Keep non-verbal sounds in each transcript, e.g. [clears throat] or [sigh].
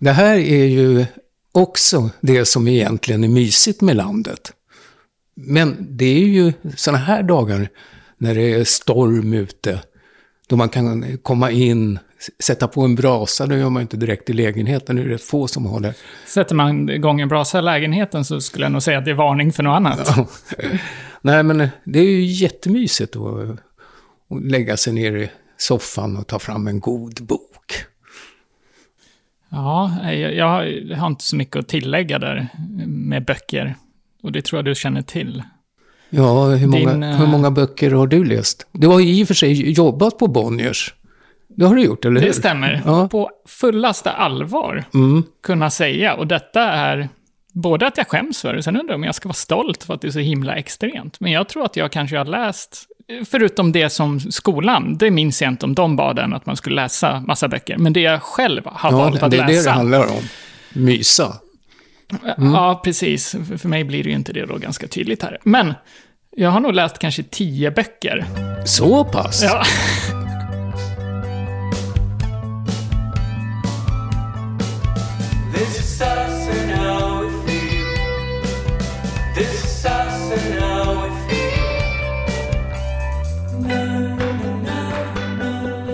Det här är ju också det som egentligen är mysigt med landet. Men det är ju sådana här dagar när det är storm ute, då man kan komma in, sätta på en brasa, det gör man inte direkt i lägenheten, det är rätt få som har det. Sätter man igång en brasa i lägenheten så skulle jag nog säga att det är varning för något annat. Ja. Nej, men det är ju jättemysigt att, att lägga sig ner i soffan och ta fram en god bok. Ja, jag, jag har inte så mycket att tillägga där med böcker. Och det tror jag du känner till. Ja, hur många, Din, eh, hur många böcker har du läst? Du har ju i och för sig jobbat på Bonniers. Det har du gjort, eller hur? Det stämmer. Ja. På fullaste allvar Mm. kunna säga. Och detta är både att jag skäms för det, sen undrar jag om jag ska vara stolt för att det är så himla extremt. Men jag tror att jag kanske har läst, förutom det som skolan, det minns jag inte om de bad en att man skulle läsa massa böcker. Men det jag själv har Ja, valt det att är det det läsa. handlar om. Mysa. Ja, precis. För- För mig blir det ju inte det då ganska tydligt här. Men jag har nog läst kanske tio böcker. Så pass? Ja.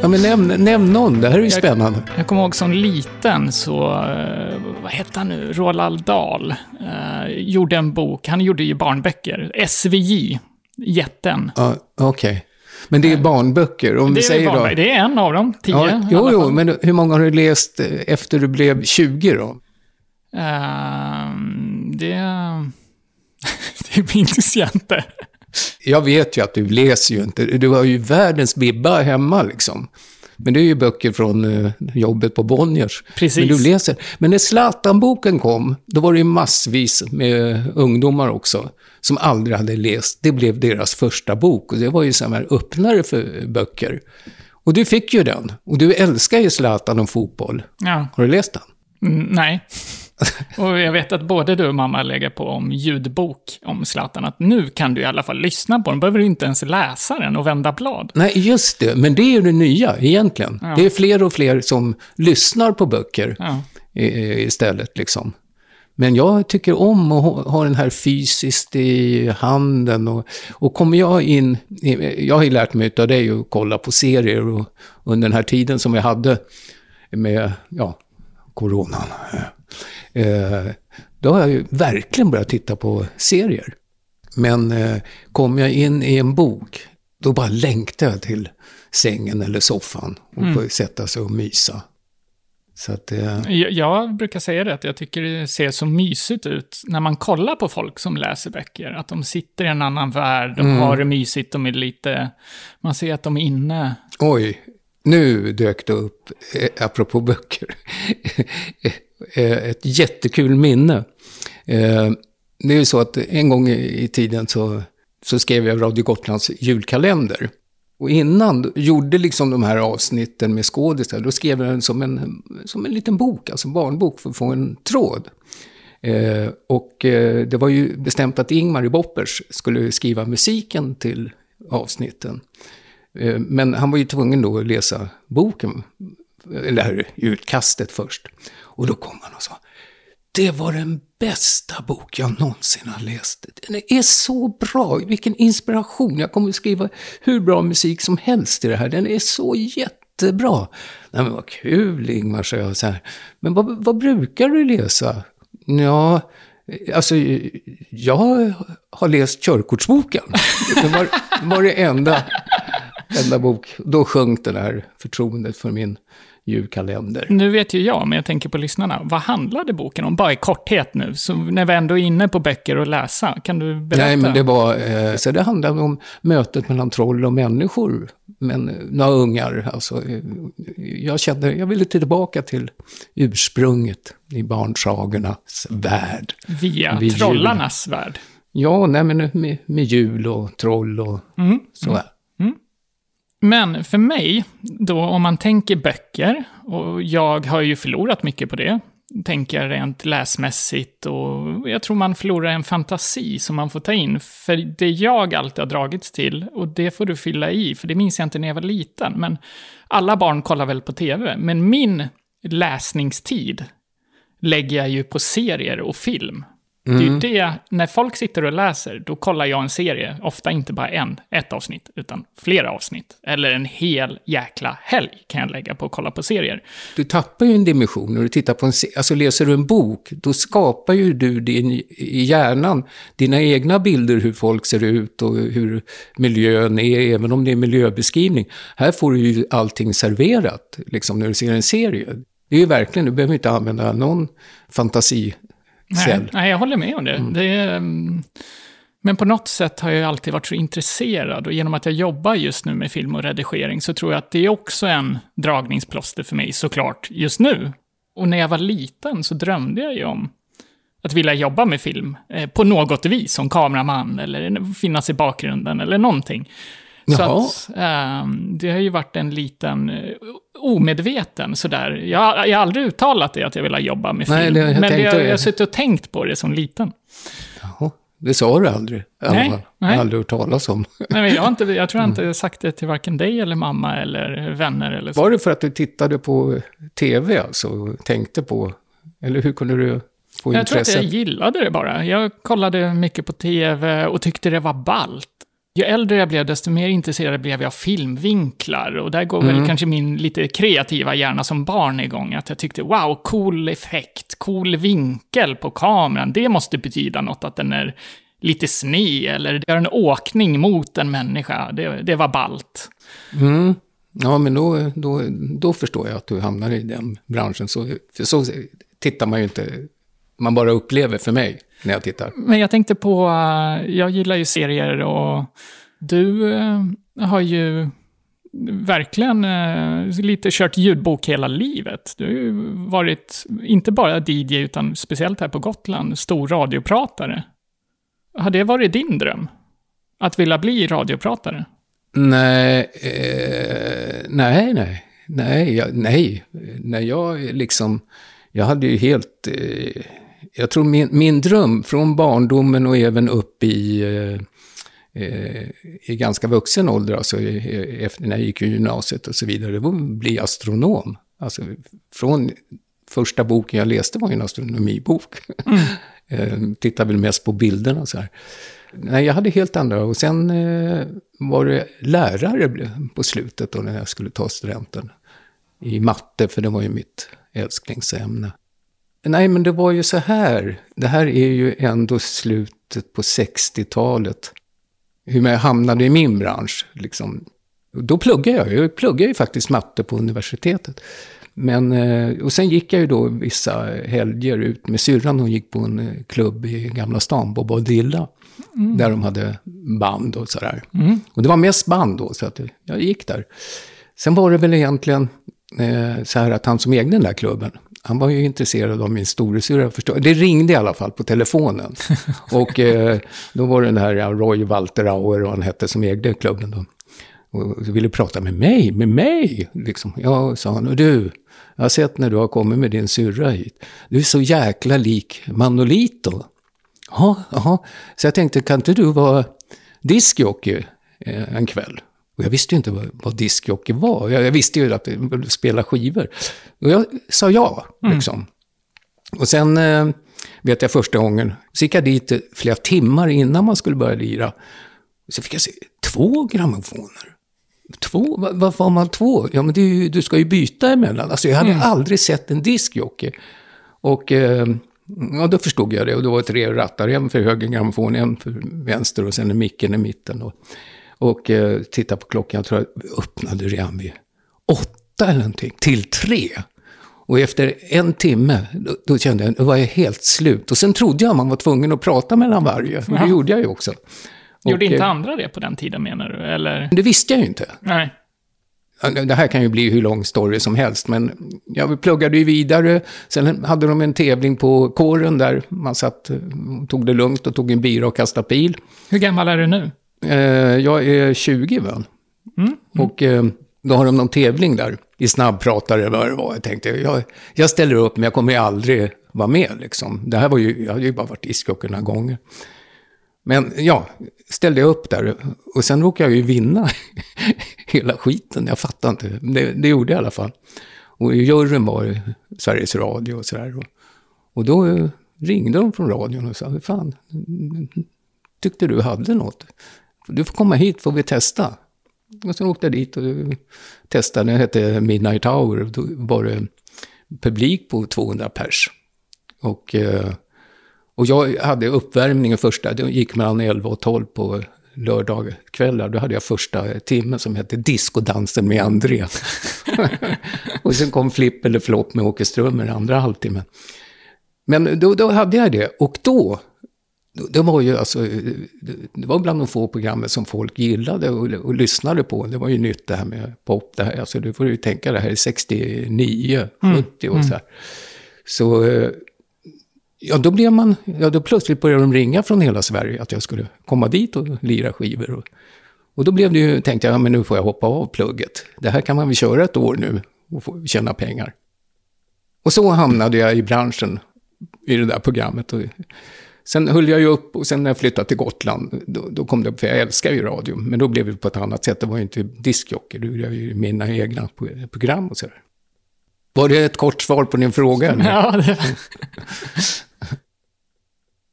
Ja, men nämn, nämn någon, det här är ju spännande. Jag kommer ihåg som liten så, eh, vad hette han nu, Roald Dahl, eh, gjorde en bok, han gjorde ju barnböcker, SVJ, jätten. Ja, Okej. Men det är barnböcker, om Det vi säger då. det är en av dem, tio Ja, jo, jo, men hur många har du läst eh, efter du blev 20 då? Ehm, det... [laughs] det minns jag inte. Jag vet ju att du läser ju inte. Du har ju världens bibba hemma liksom. Men det är ju böcker från eh, jobbet på Bonniers. Precis. Men du läser. Men när Zlatan-boken kom, då var det ju massvis med ungdomar också. Som aldrig hade läst. Det blev deras första bok. Och det var ju som här öppnare för böcker. Och du fick ju den. Och du älskar ju Zlatan och fotboll. Ja, Har du läst den? mm, nej. [laughs] Och jag vet att både du och mamma lägger på om ljudbok om Zlatan, att nu kan du i alla fall lyssna på den, behöver du inte ens läsa den och vända blad. Nej, just det. Men det är ju det nya egentligen. Ja. Det är fler och fler som lyssnar på böcker. Ja. istället. Liksom. Men jag tycker om att ha- den här fysiskt i handen. Och, och kommer jag in, jag har ju lärt mig av dig att kolla på serier och under den här tiden som jag hade med, ja, coronan. Eh, då har jag ju verkligen börjat titta på serier. Men eh, kom jag in i en bok, då bara längtar jag till sängen eller soffan och får sätta sig och mysa. Så att, eh, Jag, jag brukar säga det, att jag tycker det ser så mysigt ut när man kollar på folk som läser böcker. Att de sitter i en annan värld, de Mm. har det mysigt, de är lite... Man ser att de är inne. Oj, nu dök det upp, eh, apropå böcker, [laughs] Eh, ett jättekul minne. Eh, det är ju så att en gång i tiden så, så skrev jag Radio Gotlands julkalender. Och innan gjorde liksom de här avsnitten med skådisar, då skrev jag den som en, som en liten bok, alltså barnbok, för att få en tråd. Eh, och eh, det var ju bestämt att Ingmar i Boppers skulle skriva musiken till avsnitten. Eh, Men han var ju tvungen då att läsa boken, eller utkastet först. Och då kom han och sa, det var den bästa bok jag någonsin har läst. Den är så bra, vilken inspiration. Jag kommer att skriva hur bra musik som helst i det här. Den är så jättebra. Nej men vad kul Ingmar, sa jag så här. Men vad, vad brukar du läsa? Ja, alltså jag har läst körkortsboken. [laughs] Det var, var det enda enda bok. Då sjönk det där förtroendet för min julkalender. Nu vet ju jag, men jag tänker på lyssnarna. Vad handlade boken om? Bara i korthet nu. Så när vi ändå är inne på böcker och läsa, kan du berätta? Nej, men det var, eh, så det handlade om mötet mellan troll och människor. Men eh, några ungar, alltså. eh, Jag kände, jag ville tillbaka till ursprunget i barnsagornas värld. Via vid jul. trollarnas värld. Ja, nej men med, med jul och troll och Mm. så här. Men för mig, då om man tänker böcker, och jag har ju förlorat mycket på det, tänker rent läsmässigt och jag tror man förlorar en fantasi som man får ta in. För det jag alltid har dragits till, och det får du fylla i, för det minns jag inte när jag var liten, men alla barn kollar väl på tv, men min läsningstid lägger jag ju på serier och film. Det är ju det, när folk sitter och läser, då kollar jag en serie, ofta inte bara en, ett avsnitt, utan flera avsnitt. Eller en hel jäkla helg kan jag lägga på att kolla på serier. Du tappar ju en dimension när du tittar på en se- Alltså läser du en bok, då skapar ju du din, i hjärnan dina egna bilder hur folk ser ut och hur miljön är, även om det är miljöbeskrivning. Här får du ju allting serverat, liksom när du ser en serie. Det är ju verkligen, du behöver inte använda någon fantasicell. Nej, nej, jag håller med om det. det är, mm, men på något sätt har jag alltid varit så intresserad och genom att jag jobbar just nu med film och redigering så tror jag att det är också en dragningsplåster för mig såklart just nu. Och när jag var liten så drömde jag ju om att vilja jobba med film eh, på något vis, som kameraman eller finnas i bakgrunden eller någonting. Så Jaha. att, ehm, det har ju varit en liten eh, omedveten sådär. Jag, jag har aldrig uttalat det att jag vill jobba med film. Nej, det- jag men det, tänkte- jag, jag har suttit och tänkt på det som liten. Jaha, det sa du aldrig. alla Nej, fall. Jag har aldrig hört talas om. [laughs] Nej, men jag, har inte, jag tror jag inte sagt det till varken dig eller mamma eller vänner eller så. Var det för att du tittade på tv alltså, och tänkte på, eller hur kunde du få Jag tror att jag gillade det bara. Jag kollade mycket på tv och tyckte det var ballt. Ju äldre jag blev, desto mer intresserad blev jag av filmvinklar. Och där går Mm. väl kanske min lite kreativa hjärna som barn igång. Att jag tyckte, wow, cool effekt, cool vinkel på kameran. Det måste betyda något, att den är lite sned eller gör en åkning mot en människa. Det, det var ballt. Mm. Ja, men då, då, då förstår jag att du hamnar i den branschen. Så, så tittar man ju inte, man bara upplever för mig när jag tittar. Men jag tänkte på, eh, jag gillar ju serier och du eh, har ju verkligen eh, lite kört ljudbok hela livet. Du har ju varit, inte bara DJ, utan speciellt här på Gotland, stor radiopratare. Har det varit din dröm? Att vilja bli radiopratare? Nej, eh, nej, nej, nej, jag, nej. När jag liksom, jag hade ju helt, eh, jag tror min, min dröm från barndomen och även upp i, eh, eh, i ganska vuxen ålder, alltså eh, efter när jag gick i gymnasiet och så vidare, det var att bli astronom. Alltså från första boken jag läste var ju en astronomibok. [laughs] eh, tittade väl mest på bilderna så här. Nej, jag hade helt andra. Och sen eh, var det lärare på slutet då när jag skulle ta studenten. I matte, för det var ju mitt älsklingsämne. Nej, men det var ju så här. Det här är ju ändå slutet på 60-talet. Hur jag hamnade i min bransch. Liksom. Och Då pluggade jag. Jag pluggade ju faktiskt matte på universitetet. Men, eh, och sen gick jag ju då vissa helger ut med syrran. Hon gick på en eh, klubb i Gamla stan, Bobadilla. Där de hade band och sådär. Och det var mest band då, så att jag gick där. Sen var det väl egentligen eh, så här att han som ägde den där klubben, han var ju intresserad av min storasyrra. förstå- Det ringde i alla fall på telefonen. [laughs] och eh, då var det den här ja, Roy Walterauer, och han hette, som ägde klubben då. Och ville prata med mig, med mig. Liksom. Ja, sa han. Och du, jag har sett när du har kommit med din syrra hit. Du är så jäkla lik Manolito. Ja, jaha. Så jag tänkte, kan inte du vara diskjockey eh, en kväll? Och jag visste ju inte vad, vad diskjockey var. Jag, jag visste ju att det spela skivor. Och jag sa ja, liksom. Och sen eh, vet jag första gången, så gick jag dit flera timmar innan man skulle börja lira. Så fick jag se två grammofoner. Två? Va- Varför har man två? Ja, men ju, du ska ju byta emellan. Alltså, jag hade aldrig sett en diskjockey. Och eh, ja, då förstod jag det. Och det var tre rattar, en för höger grammofon, en för vänster och sen en micken i mitten. Då. Och eh, titta på klockan, jag tror jag öppnade redan vid åtta eller någonting, till tre. Och efter en timme, då, då kände jag, då var jag helt slut. Och sen trodde jag man var tvungen att prata mellan varje. Och det gjorde jag ju också. Gjorde Och, inte eh, andra det på den tiden menar du? Eller? Det visste jag ju inte. Nej. Det här kan ju bli hur lång story som helst, men jag pluggade ju vidare. Sen hade de en tävling på kåren där man satt, tog det lugnt och tog en bira och kastade pil. Hur gammal är du nu? Eh, jag är 20 väl. Mm. Och eh, då har de någon tävling där i snabbpratare eller vad det var. Jag tänkte, jag, jag ställer upp men jag kommer ju aldrig vara med liksom. Det här var ju, jag hade ju bara varit ishockey några gånger. Men ja, ställde jag upp där och sen råkade jag ju vinna [laughs] hela skiten. Jag fattar inte, det, det gjorde jag i alla fall. Och juryn var det Sveriges Radio och sådär. Och, Och då eh, ringde de från radion och sa, fan, tyckte du hade något? Du får komma hit får vi testa. Och sen åkte jag dit och testade, det hette Midnight Hour. Då var det publik på 200 pers. Och, eh, och jag hade uppvärmningen första, det gick mellan 11 och 12 på lördagskvällar. Då hade jag första timmen som hette Discodansen med André. [laughs] och sen kom Flipp eller Flopp med Åke Strömmer andra halvtimmen. Men då, då hade jag det. Och då, det var ju alltså, det var bland de få programmen som folk gillade och, och lyssnade på. Det var ju nytt det här med pop. Det här, alltså, du får ju tänka det här är 69, 70 och så här. Så, eh, ja då blev man, ja då plötsligt började de ringa från hela Sverige att jag skulle komma dit och lira skivor. Och, och då blev det ju, tänkte jag, ja men nu får jag hoppa av plugget. Det här kan man väl köra ett år nu och få tjäna pengar. Och så hamnade jag i branschen i det där programmet. Och sen höll jag ju upp och sen när jag flyttade till Gotland, då, då kom det, för jag älskar ju radio, men då blev det på ett annat sätt. Det var ju inte diskjockey, då gjorde jag ju mina egna program och sådär. Var det ett kort svar på din fråga? Eller? [laughs] Ja, det... [laughs]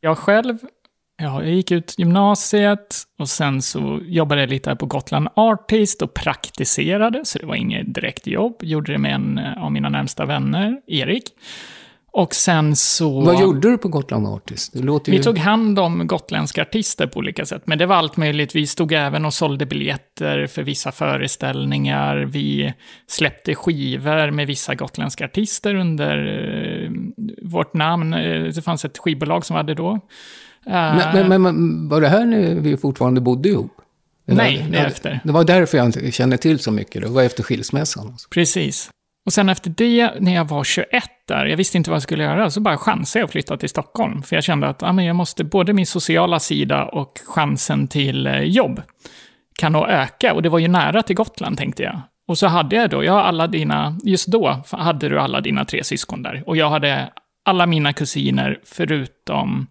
jag själv, ja, jag gick ut gymnasiet och sen så jobbade jag lite här på Gotland Artist och praktiserade, så det var inget direkt jobb. Gjorde det med en av mina närmsta vänner, Erik. Och sen så... Vad gjorde du på Gotland Artist? Det låter ju... Vi tog hand om gotländska artister på olika sätt, men det var allt möjligt. Vi stod även och sålde biljetter för vissa föreställningar. Vi släppte skivor med vissa gotländska artister under eh, vårt namn. Eh, Det fanns ett skivbolag som vi hade då. Eh, Men, men, men, var det här när vi fortfarande bodde ihop? Eller- Nej, det är efter. Det var därför jag inte kände till så mycket. Det var efter skilsmässan. Precis. Och sen efter det, när jag var 21 där, jag visste inte vad jag skulle göra, så bara chansade jag att flytta till Stockholm. För jag kände att ah, men jag måste, både min sociala sida och chansen till eh, jobb kan nog öka. Och det var ju nära till Gotland, tänkte jag. Och så hade jag då, jag har alla dina, just då hade du alla dina tre syskon där. Och jag hade alla mina kusiner förutom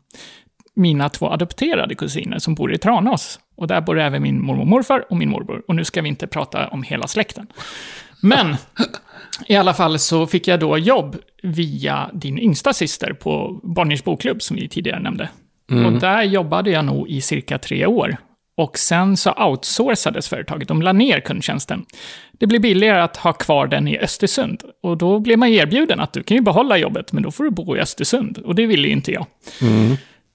mina två adopterade kusiner som bor i Tranås. Och där bor även min mormor och morfar och min morbror. Och nu ska vi inte prata om hela släkten. Men i alla fall så fick jag då jobb via din yngsta syster på Bonniers bokklubb, som vi tidigare nämnde. Och där jobbade jag nog i cirka tre år. Och sen så outsourcades företaget, de la ner kundtjänsten. Det blev billigare att ha kvar den i Östersund. Och då blev man erbjuden att du kan ju behålla jobbet, men då får du bo i Östersund. Och det ville ju inte jag.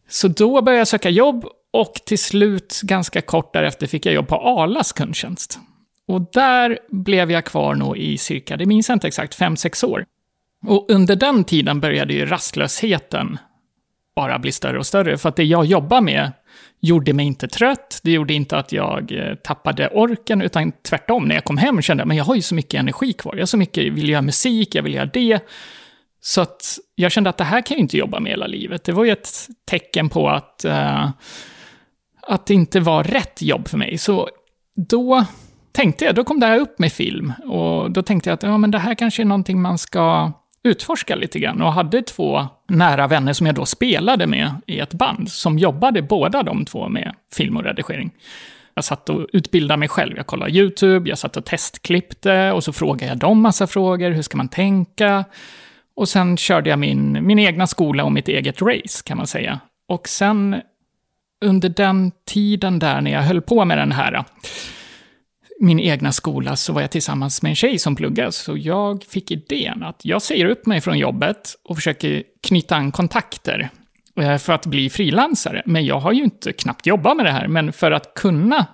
Så då började jag söka jobb och till slut, ganska kort därefter, fick jag jobb på Arlas kundtjänst. Och där blev jag kvar nog i cirka, det minns jag inte exakt, 5-6 år. Och under den tiden började ju rastlösheten bara bli större och större. För att det jag jobbar med gjorde mig inte trött, det gjorde inte att jag eh, tappade orken, utan tvärtom. När jag kom hem kände jag, men jag har ju så mycket energi kvar. Jag har så mycket, vill göra musik, jag vill göra det. Så att jag kände att det här kan jag inte jobba med hela livet. Det var ju ett tecken på att, uh, att det inte var rätt jobb för mig. Så då tänkte jag, då kom det här upp med film. Och då tänkte jag att ja, men det här kanske är någonting man ska utforska lite grann. Och hade två nära vänner som jag då spelade med i ett band, som jobbade båda de två med film och redigering. Jag satt och utbildade mig själv. Jag kollade YouTube, jag satt och testklippte och så frågade jag dem massa frågor. Hur ska man tänka? Och sen körde jag min, min egna skola och mitt eget race, kan man säga. Och sen under den tiden där när jag höll på med den här, min egna skola, så var jag tillsammans med en tjej som pluggade. Så jag fick idén att jag säger upp mig från jobbet och försöker knyta an kontakter eh, för att bli frilansare. Men jag har ju inte knappt jobbat med det här, men för att kunna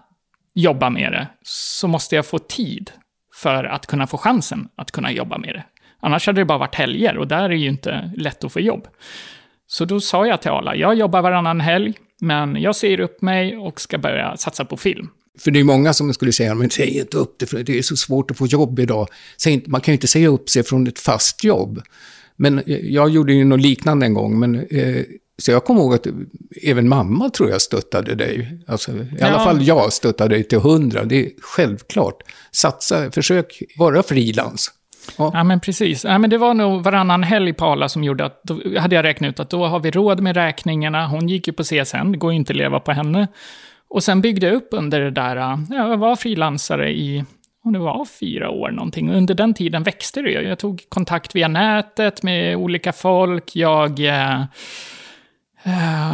jobba med det så måste jag få tid för att kunna få chansen att kunna jobba med det. Annars hade det bara varit helger och där är ju inte lätt att få jobb. Så då sa jag till Arla, jag jobbar varannan helg, men jag säger upp mig och ska börja satsa på film. För det är många som skulle säga, men säg inte upp det, för det är så svårt att få jobb idag. Inte, man kan ju inte säga upp sig från ett fast jobb. Men eh, jag gjorde ju något liknande en gång, men eh, så jag kommer ihåg att även mamma tror jag stöttade dig. Alltså, I Ja. alla fall jag stöttade dig till hundra. Det är självklart. Satsa, försök vara frilans. Ja. Ja, men precis. Ja, men det var nog varannan helg på Arla som gjorde att, då hade jag räknat ut att då har vi råd med räkningarna. Hon gick ju på CSN, det går ju inte att leva på henne. Och sen byggde jag upp under det där, äh, jag var frilansare i om det var fyra år någonting. Och under den tiden växte det ju. Jag tog kontakt via nätet med olika folk. Jag... Eh,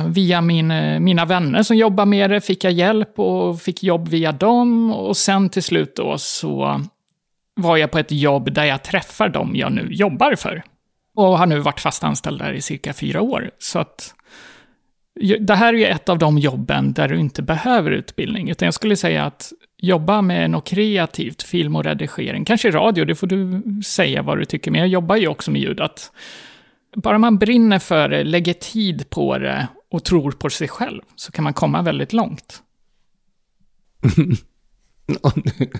via min, mina vänner som jobbar med det fick jag hjälp och fick jobb via dem. Och sen till slut då så var jag på ett jobb där jag träffar dem jag nu jobbar för. Och har nu varit fast anställd där i cirka fyra år. Så att det här är ju ett av de jobben där du inte behöver utbildning, utan jag skulle säga att jobba med något kreativt, film och redigering, kanske radio, det får du säga vad du tycker, men jag jobbar ju också med ljud, att bara man brinner för det, lägger tid på det och tror på sig själv, så kan man komma väldigt långt.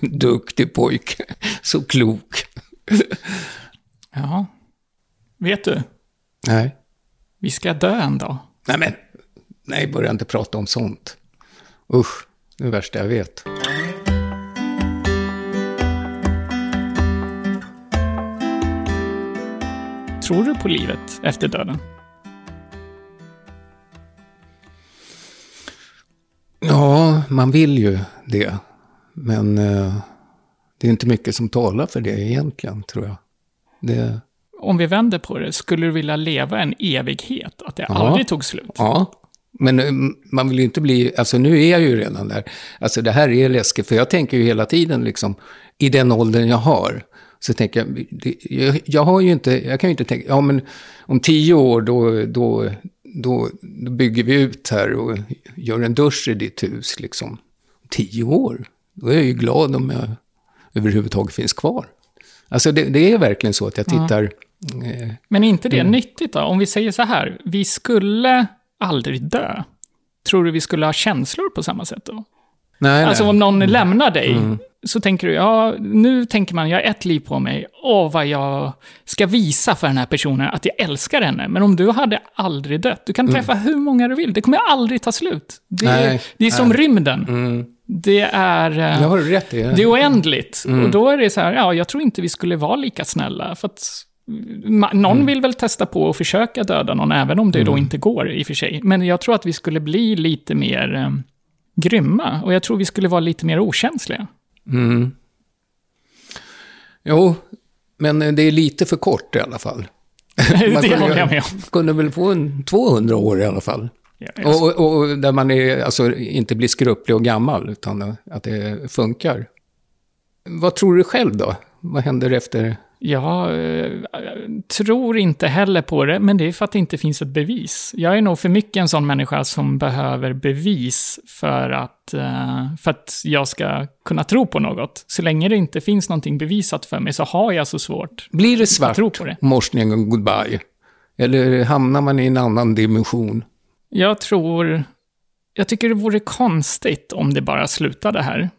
[laughs] Duktig pojke, så klok. Ja. Vet du, Nej. vi ska dö en dag. Nej, men. Nej, börja inte prata om sånt. Usch, det är det värsta jag vet. Tror du på livet efter döden? Ja, man vill ju det. Men eh, det är inte mycket som talar för det egentligen, tror jag. Det, Om vi vänder på det, skulle du vilja leva en evighet? Att det Ja. aldrig tog slut? ja, men eh, man vill ju inte bli... Alltså nu är jag ju redan där. Alltså det här är läskigt, för jag tänker ju hela tiden liksom, i den åldern jag har. Så tänker jag, jag, jag har ju inte, jag kan ju inte tänka, ja men om tio år då, då, då, då bygger vi ut här och gör en dusch i ditt hus liksom. Tio år, då är jag ju glad om jag överhuvudtaget finns kvar. Alltså det, det är verkligen så att jag tittar, eh, Men är inte det Mm. nyttigt då? Om vi säger så här, vi skulle aldrig dö. Tror du vi skulle ha känslor på samma sätt då? nej, Alltså nej. om någon lämnar dig, Mm. så tänker du, ja, nu tänker man, jag har ett liv på mig, åh vad jag ska visa för den här personen att jag älskar henne. Men om du hade aldrig dött, du kan träffa hur många du vill, det kommer aldrig ta slut. Det, Mm. Nej, det är som nej. rymden. Mm, Det är... eh, jag har rätt i Det är oändligt. Mm. Och då är det så här, ja, jag tror inte vi skulle vara lika snälla. För att någon Mm. vill väl testa på att försöka döda någon, även om det då inte går i och för sig. Men jag tror att vi skulle bli lite mer eh, grymma. Och jag tror vi skulle vara lite mer okänsliga. Mm. Jo, men det är lite för kort i alla fall. [laughs] Man det håller jag med om. kunde väl få en 200 år i alla fall. Ja, Och, och, och där man är, alltså, inte blir skrupplig och gammal, utan att det funkar. Vad tror du själv då? Vad händer efter? Jag eh, tror inte heller på det, men det är för att det inte finns ett bevis. Jag är nog för mycket en sån människa som behöver bevis för att, eh, för att jag ska kunna tro på något. Så länge det inte finns någonting bevisat för mig så har jag så svårt. Blir det svart tror på det. morsning och goodbye? Eller hamnar man i en annan dimension? Jag tror... Jag tycker det vore konstigt om det bara slutade här.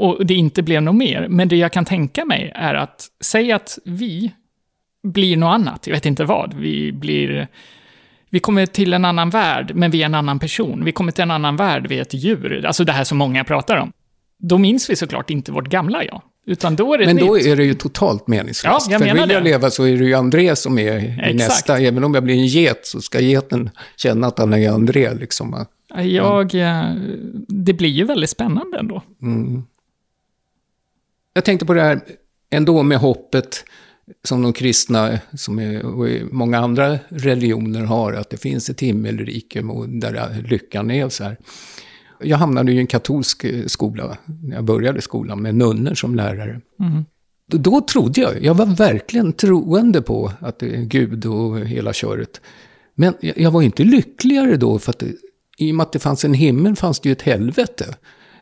Och det inte blev något mer. Men det jag kan tänka mig är att, säg att vi blir något annat, jag vet inte vad. Vi blir... Vi kommer till en annan värld, men vi är en annan person. Vi kommer till en annan värld, vi är ett djur. Alltså det här som många pratar om. Då minns vi såklart inte vårt gamla jag. Utan då är det Men då nytt. är det ju totalt meningslöst. Ja, jag För menar vill jag det. leva så är det ju André som är Exakt. nästa. Även om jag blir en get så ska geten känna att han är André. Liksom. Jag... eh, Det blir ju väldigt spännande ändå. Mm. Jag tänkte på det här ändå med hoppet som de kristna som är, och många andra religioner har, att det finns ett himmelrike där lyckan är så här. Jag hamnade i en katolsk skola, när jag började skolan, med nunnor som lärare. Mm. Då, då trodde jag, jag var verkligen troende på att det är Gud och hela köret. Men jag, jag var inte lyckligare då, för att det, i och med att det fanns en himmel fanns det ju ett helvete.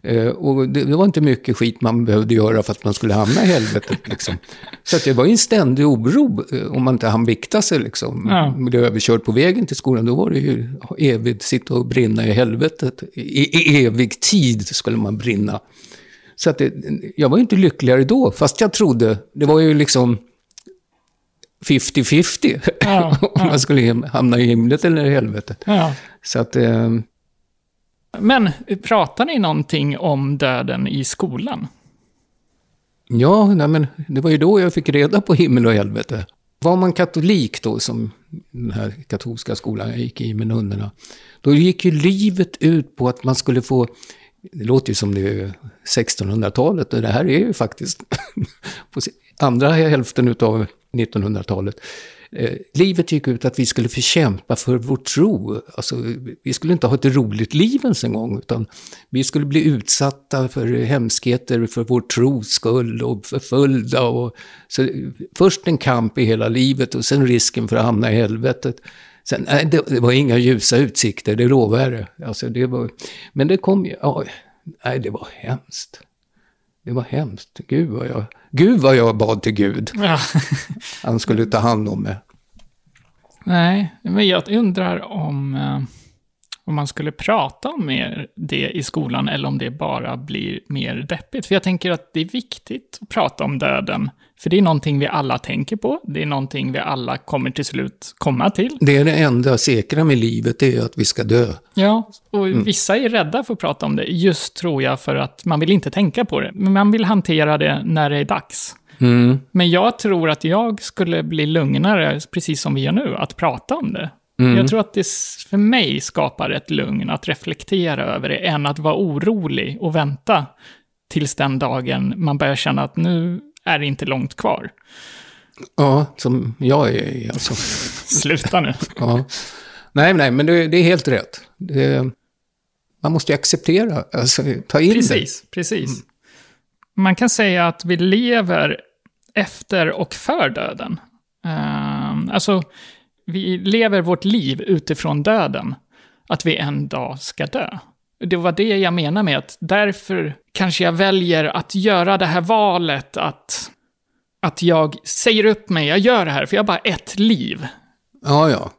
Eh, och det, var inte mycket skit man behövde göra för att man skulle hamna i helvetet. [laughs] Liksom. Så att det var ju en ständig oro eh, om man inte hann vikta sig. Liksom. Ja. Blev överkörd på vägen till skolan, då var det ju evigt sitta och brinna i helvetet. I, i evig tid skulle man brinna. Så att det, jag var ju inte lyckligare då, fast jag trodde, det var ju liksom 50-50 Ja, [laughs] om man skulle hamna i himlet eller i helvetet. Ja. Så att, eh, men pratar ni någonting om döden i skolan? ja, nej, men det var ju då jag fick reda på himmel och helvete. Var man katolik då, som den här katolska skolan jag gick i med nunnorna, då gick ju livet ut på att man skulle få det låter ju som det är 1600-talet och det här är ju faktiskt [laughs] på andra hälften av 1900-talet. Eh, livet gick ut att vi skulle förkämpa för vår tro. Alltså, vi skulle inte ha ett roligt liv ens en gång, utan vi skulle bli utsatta för hemskheter för vår tros skull och förföljda. Och, så, först en kamp i hela livet och sen risken för att hamna i helvetet. Sen, nej, det, det var inga ljusa utsikter, det lovar jag. Alltså, det var, Men det kom ju, ja, nej det var hemskt. Det var hemskt. Gud vad jag, Gud vad jag bad till Gud. [laughs] Ja. Han skulle ta hand om mig. Nej, men jag undrar om, eh, om man skulle prata om mer det i skolan eller om det bara blir mer deppigt. För jag tänker att det är viktigt att prata om döden. För det är någonting vi alla tänker på. Det är någonting vi alla kommer till slut komma till. Det är det enda säkra med livet, det är att vi ska dö. Ja, och vissa är rädda för att prata om det. Just tror jag för att man vill inte tänka på det. Men man vill hantera det när det är dags. Mm. Men jag tror att jag skulle bli lugnare, precis som vi gör nu, att prata om det. Mm. Jag tror att det för mig skapar ett lugn att reflektera över det, än att vara orolig och vänta tills den dagen man börjar känna att nu är det inte långt kvar. Ja, som jag är alltså. [laughs] Sluta nu. [laughs] Ja. Nej, nej, men det, det är helt rätt. Det, man måste ju acceptera, alltså ta in Precis, precis. Man kan säga att vi lever efter och för döden. Ehm, alltså, vi lever vårt liv utifrån döden. Att vi en dag ska dö. Det var det jag menar med att därför kanske jag väljer att göra det här valet att, att jag säger upp mig, jag gör det här, för jag har bara ett liv. Ja, ja.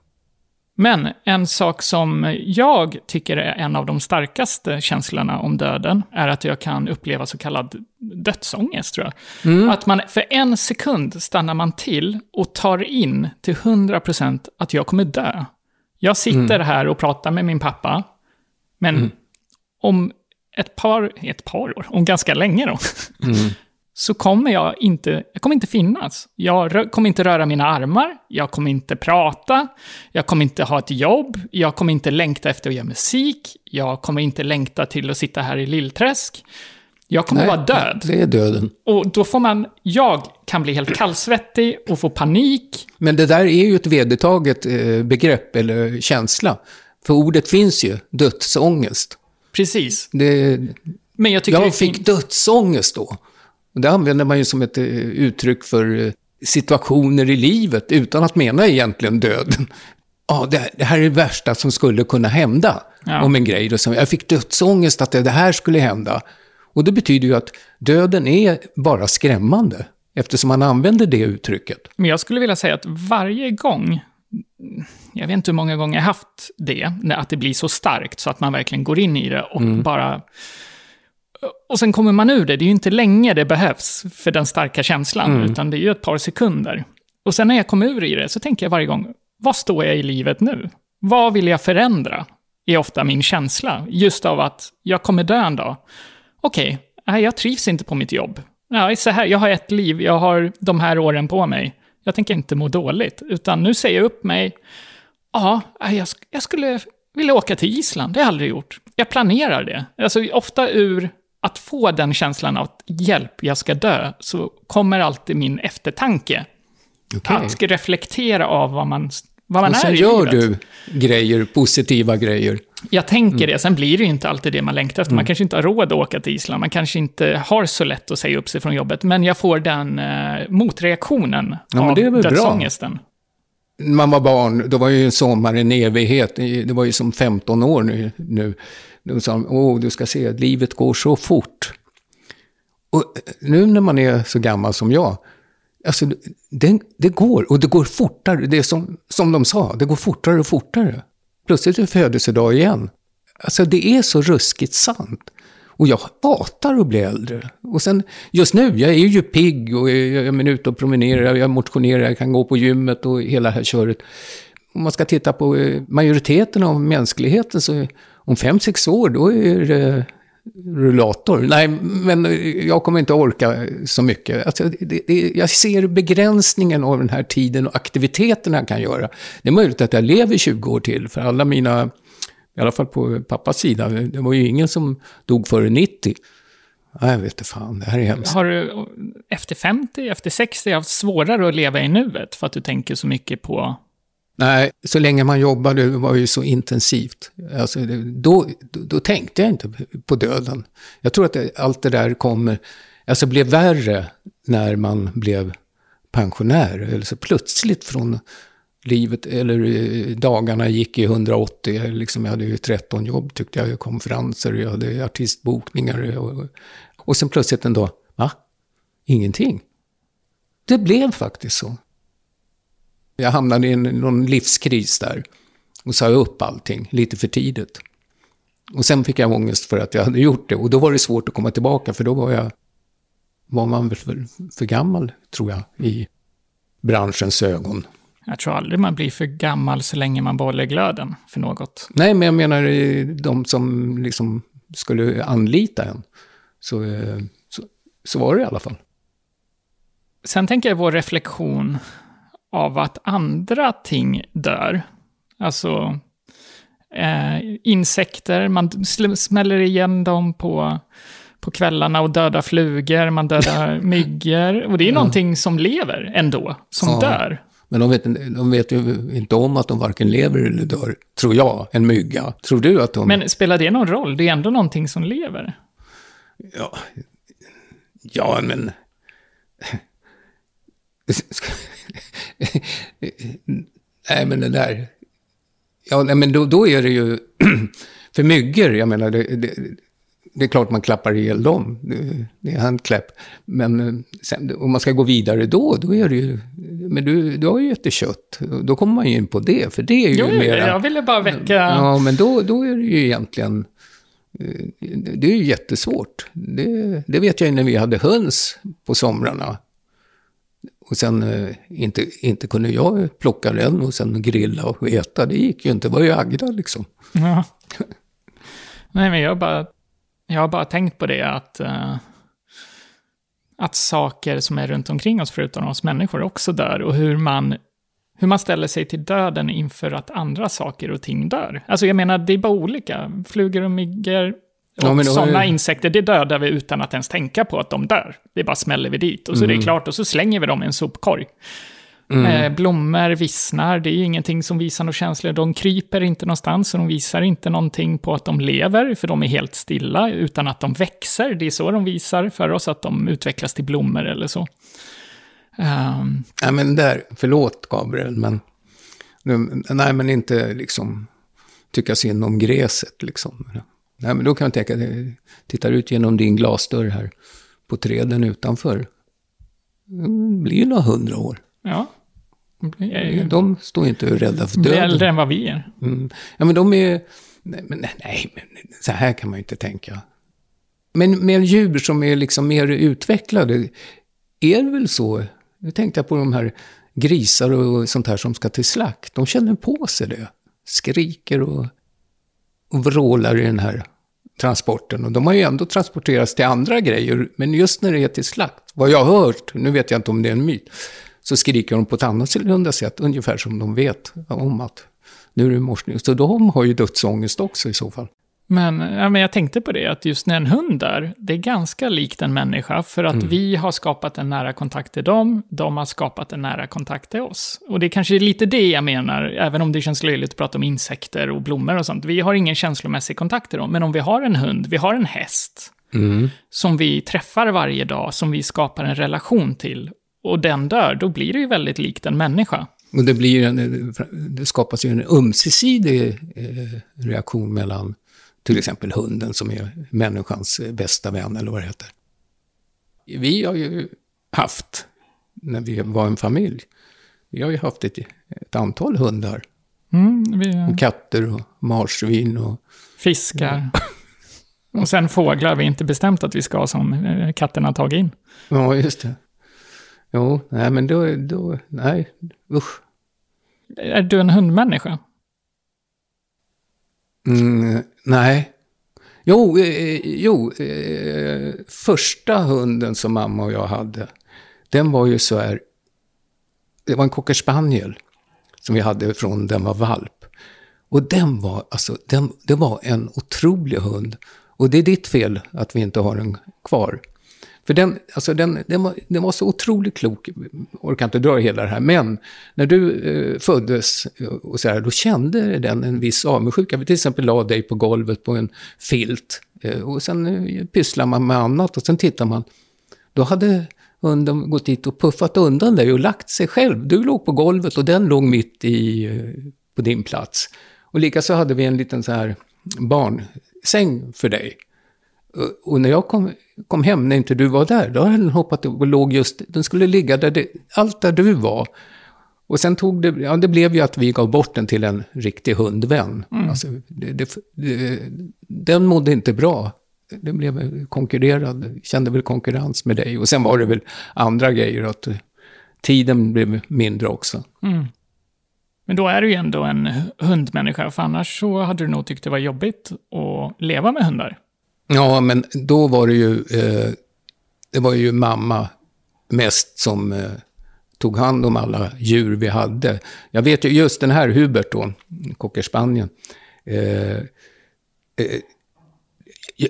Men en sak som jag tycker är en av de starkaste känslorna om döden är att jag kan uppleva så kallad dödsångest, tror jag. Att man för en sekund stannar man till och tar in till 100% att jag kommer dö. Jag sitter här och pratar med min pappa, men om ett par, ett par år, om ganska länge då, [laughs] så kommer jag inte, jag kommer inte finnas. Jag rö- kommer inte röra mina armar, jag kommer inte prata, jag kommer inte ha ett jobb, jag kommer inte längta efter att göra musik, jag kommer inte längta till att sitta här i Lillträsk. Jag kommer vara död. Det är döden. Och då får man, jag kan bli helt kallsvettig och få panik. Men det där är ju ett vedertaget eh, begrepp eller känsla. För ordet finns ju, dödsångest. Precis. Det, Men jag tycker jag fick fint. dödsångest då. Och det använder man ju som ett eh, uttryck för eh, situationer i livet utan att mena egentligen döden. Ja, det, det här är det värsta som skulle kunna hända Ja. om en grej. Jag fick dödsångest att det här skulle hända. Och det betyder ju att döden är bara skrämmande. Eftersom man använder det uttrycket. Men jag skulle vilja säga att varje gång, jag vet inte hur många gånger jag haft det, att det blir så starkt så att man verkligen går in i det och bara... Och sen kommer man ur det, det är ju inte länge det behövs för den starka känslan, utan det är ju ett par sekunder. Och sen när jag kommer ur i det så tänker jag varje gång, vad står jag i livet nu? Vad vill jag förändra? Är ofta min känsla, just av att jag kommer dö en dag. Okej, nej, jag trivs inte på mitt jobb. Ja, så här, jag har ett liv, jag har de här åren på mig. Jag tänker inte må dåligt, utan nu säger jag upp mig. Ja, nej, jag, jag skulle vilja åka till Island, det har jag aldrig gjort. Jag planerar det. Alltså ofta ur att få den känslan av att hjälp, jag ska dö, så kommer alltid min eftertanke. Okej. Att ska reflektera av vad man, vad man Och är sen i gör livet. du grejer, positiva grejer. Jag tänker det, sen blir det ju inte alltid det man längtar efter. Man kanske inte har råd att åka till Island, man kanske inte har så lätt att säga upp sig från jobbet, men jag får den eh, motreaktionen Ja, av det är väl bra. dödsångesten. När man var barn, då var ju en sommar en evighet. Det var ju som 15 år nu. nu. Då sa de, åh, du ska se, livet går så fort. Och nu när man är så gammal som jag, alltså det, det går, och det går fortare. Det är som, som de sa, det går fortare och fortare. Plötsligt är det födelsedag igen. Alltså det är så ruskigt sant. Och jag hatar att bli äldre. Och sen, just nu, jag är ju pigg och jag är ute och promenerar, jag motionerar, jag kan gå på gymmet och hela det här köret. Om man ska titta på eh, majoriteten av mänskligheten så om fem, sex år, då är det rullator. Nej, men jag kommer inte orka så mycket. Alltså, det, det, jag ser begränsningen av den här tiden och aktiviteterna jag kan göra. Det är möjligt att jag lever 20 år till, för alla mina I alla fall på pappas sida. Det var ju ingen som dog före 90. Nej, jag vet inte fan, det här är hemskt. Har du efter 50, efter 60 haft svårare att leva i nuet för att du tänker så mycket på... Nej, så länge man jobbade det var ju så intensivt. Alltså, då, då, då tänkte jag inte på döden. Jag tror att det, allt det där kommer, alltså blev värre när man blev pensionär. Eller så plötsligt från livet, eller eh, dagarna gick i 180. Jag, liksom, jag hade ju 13 jobb tyckte jag, konferenser, jag hade artistbokningar. Och, och sen plötsligt en dag, va? Ingenting. Det blev faktiskt så. Jag hamnade i en, någon livskris där och sa upp allting lite för tidigt. Och sen fick jag ångest för att jag hade gjort det. Och då var det svårt att komma tillbaka, för då var jag, var man för, för gammal, tror jag, i branschens ögon. Jag tror aldrig man blir för gammal så länge man behåller glöden för något. Nej, men jag menar eh, de som liksom skulle anlita en. Så, eh, så, så var det i alla fall. Sen tänker jag vår reflektion av att andra ting dör. Alltså eh, insekter, man smäller igen dem på, på kvällarna och dödar flugor, man dödar [laughs] myggor. Och det är någonting som lever ändå, som Ja. dör. Men de vet, de vet ju inte om att de varken lever eller dör, tror jag, en mygga. Tror du att de... Men spelar det någon roll? Det är ändå någonting som lever. Ja, ja men... [laughs] nej, men det där... Ja, nej, men då, då är det ju... [clears throat] För myggor, jag menar, det, det, det är klart man klappar ihjäl dem. Det, det är handklapp. Men eh, sen, om man ska gå vidare då, då är det ju... Men du, du har ju ätit kött. Då kommer man ju in på det, för det är ju Jo, mera... jag ville bara väcka... Ja, men då, då är det ju egentligen... eh, Det är ju jättesvårt. Det, det vet jag ju när vi hade höns på somrarna. Och sen eh, inte, inte kunde jag plocka den och sen grilla och äta. Det gick ju inte. Det var ju Agda liksom. Ja. [laughs] Nej, men jag har bara, jag har bara tänkt på det att, eh, att saker som är runt omkring oss, förutom oss människor, också dör. Och hur man, hur man ställer sig till döden inför att andra saker och ting dör. Alltså jag menar, det är bara olika. Flugor och myggor Ja, sådana ju- insekter, det dödar vi utan att ens tänka på att de dör. Det bara smäller vi dit och så är Mm. det klart och så slänger vi dem i en sopkorg. Eh, blommor vissnar, det är ingenting som visar några känslor. De kryper inte någonstans, så de visar inte någonting på att de lever, för de är helt stilla, utan att de växer. Det är så de visar för oss, att de utvecklas till blommor eller så. Ehm, Nej, men där, förlåt Gabriel, men... Nej, men inte liksom tycka synd om gräset liksom. Nej, men då kan jag tänka, det- tittar ut genom din glasdörr här på träden utanför. Det blir ju några hundra år. ja. Ju De står inte rädda för döden. äldre än vad vi är. Mm. Ja, men de är... Nej, men, nej, men så här kan man ju inte tänka. Men med djur som är liksom mer utvecklade, är det väl så? Nu tänkte jag på de här grisar och sånt här som ska till slakt. De känner på sig det. Skriker och, och vrålar i den här transporten. Och de har ju ändå transporterats till andra grejer. Men just när det är till slakt, vad jag har hört, nu vet jag inte om det är en myt, så skriker de på ett annorlunda sätt. Ungefär som de vet om att nu är det morsning. Så de har ju dödsångest också i så fall. Men, ja, men jag tänkte på det, att just när en hund dör, det är ganska likt en människa, för att vi har skapat en nära kontakt till dem, de har skapat en nära kontakt till oss. Och det är kanske är lite det jag menar, även om det känns löjligt att prata om insekter och blommor och sånt. Vi har ingen känslomässig kontakt till dem, men om vi har en hund, vi har en häst, som vi träffar varje dag, som vi skapar en relation till, och den dör, då blir det ju väldigt likt en människa. Och det, blir en, det skapas ju en ömsesidig eh, reaktion mellan till exempel hunden som är människans bästa vän eller vad det heter. Vi har ju haft, när vi var en familj, vi har ju haft ett, ett antal hundar. Mm, vi, Och katter och marsvin och... fiskar. [laughs] Och sen fåglar vi inte bestämt att vi ska ha som eh, katterna har tagit in. Ja, just det. Jo, nej men då, då nej, usch. Är du en hundmänniska? Mm, nej. Jo, eh, jo eh, första hunden som mamma och jag hade, den var ju så här, det var en cocker spaniel som vi hade från den var valp. Och den var, alltså, den, det var en otrolig hund. Och det är ditt fel att vi inte har den kvar. För den, alltså den, den, var, den var så otroligt klok, jag orkar inte dra hela det här, men när du eh, föddes eh, och så här, då kände den en viss avundsjuka. Vi till exempel la dig på golvet på en filt eh, och sen eh, pysslar man med annat och sen tittar man. Då hade hunden gått dit och puffat undan dig och lagt sig själv. Du låg på golvet och den låg mitt i, eh, på din plats. Och likaså hade vi en liten så här barnsäng för dig. Och- när jag kom, kom hem, när inte du var där, då hade den hoppat upp och låg just, den skulle ligga där det, allt där du var. Och sen tog det, ja det blev ju att vi gav bort den till en riktig hundvän. Alltså, det, det, det, den mådde inte bra. Den blev konkurrerad, kände väl konkurrens med dig. Och sen var det väl andra grejer, att tiden blev mindre också. Men då är du ju ändå en hundmänniska, för annars så hade du nog tyckt det var jobbigt att leva med hundar. Ja, men då var det ju, eh, det var ju mamma mest som eh, tog hand om alla djur vi hade. Jag vet ju just den här Hubert då, cockerspanien. Eh, eh, eh,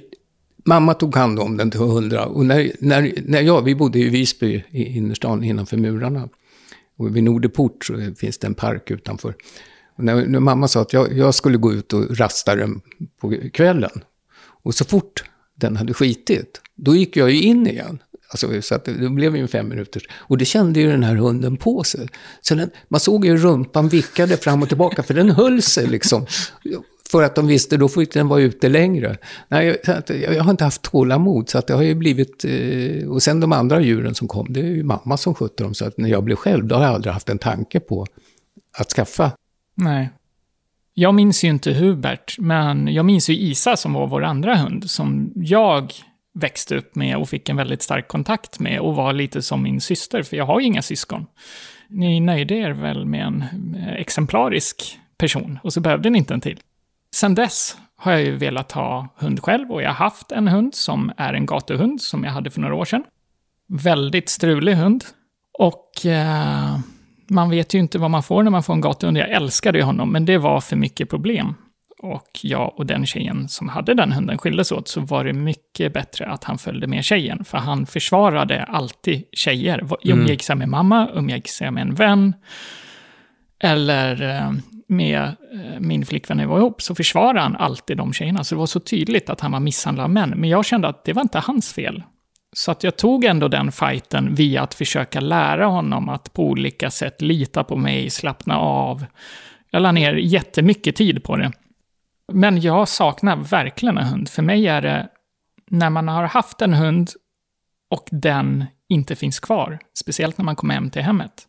mamma tog hand om den till hundra. Och när, när, när jag, vi bodde i Visby i innerstan innanför murarna. Och vid Nordeport så finns det en park utanför. Och när, när mamma sa att jag, jag skulle gå ut och rasta den på kvällen. Och så fort den hade skitit, då gick jag ju in igen. Alltså, så att det, det blev ju en fem minuters. Och det kände ju den här hunden på sig. Så den, man såg ju rumpan vickade fram och tillbaka, för den höll sig liksom. För att de visste, då fick den vara ute längre. Nej, jag, jag, jag har inte haft tålamod, så att det har ju blivit... Eh, och sen de andra djuren som kom, det är ju mamma som skötte dem. Så att när jag blev själv, då har jag aldrig haft en tanke på att skaffa. Nej. Jag minns ju inte Hubert, men jag minns ju Isa som var vår andra hund, som jag växte upp med och fick en väldigt stark kontakt med och var lite som min syster, för jag har ju inga syskon. Ni nöjde er väl med en eh, exemplarisk person och så behövde ni inte en till. Sen dess har jag ju velat ha hund själv och jag har haft en hund som är en gatuhund som jag hade för några år sedan. Väldigt strulig hund. Och eh, man vet ju inte vad man får när man får en gatuhund. Jag älskade ju honom, men det var för mycket problem. Och jag och den tjejen som hade den hunden skildes åt, så var det mycket bättre att han följde med tjejen. För han försvarade alltid tjejer. Umgicks jag med mamma, umgicks jag med en vän, eller eh, med eh, min flickvän när vi var ihop, så försvarade han alltid de tjejerna. Så det var så tydligt att han var misshandlad av män. Men jag kände att det var inte hans fel. Så att jag tog ändå den fighten via att försöka lära honom att på olika sätt lita på mig, slappna av. Jag la ner jättemycket tid på det. Men jag saknar verkligen en hund. För mig är det när man har haft en hund och den inte finns kvar, speciellt när man kommer hem till hemmet,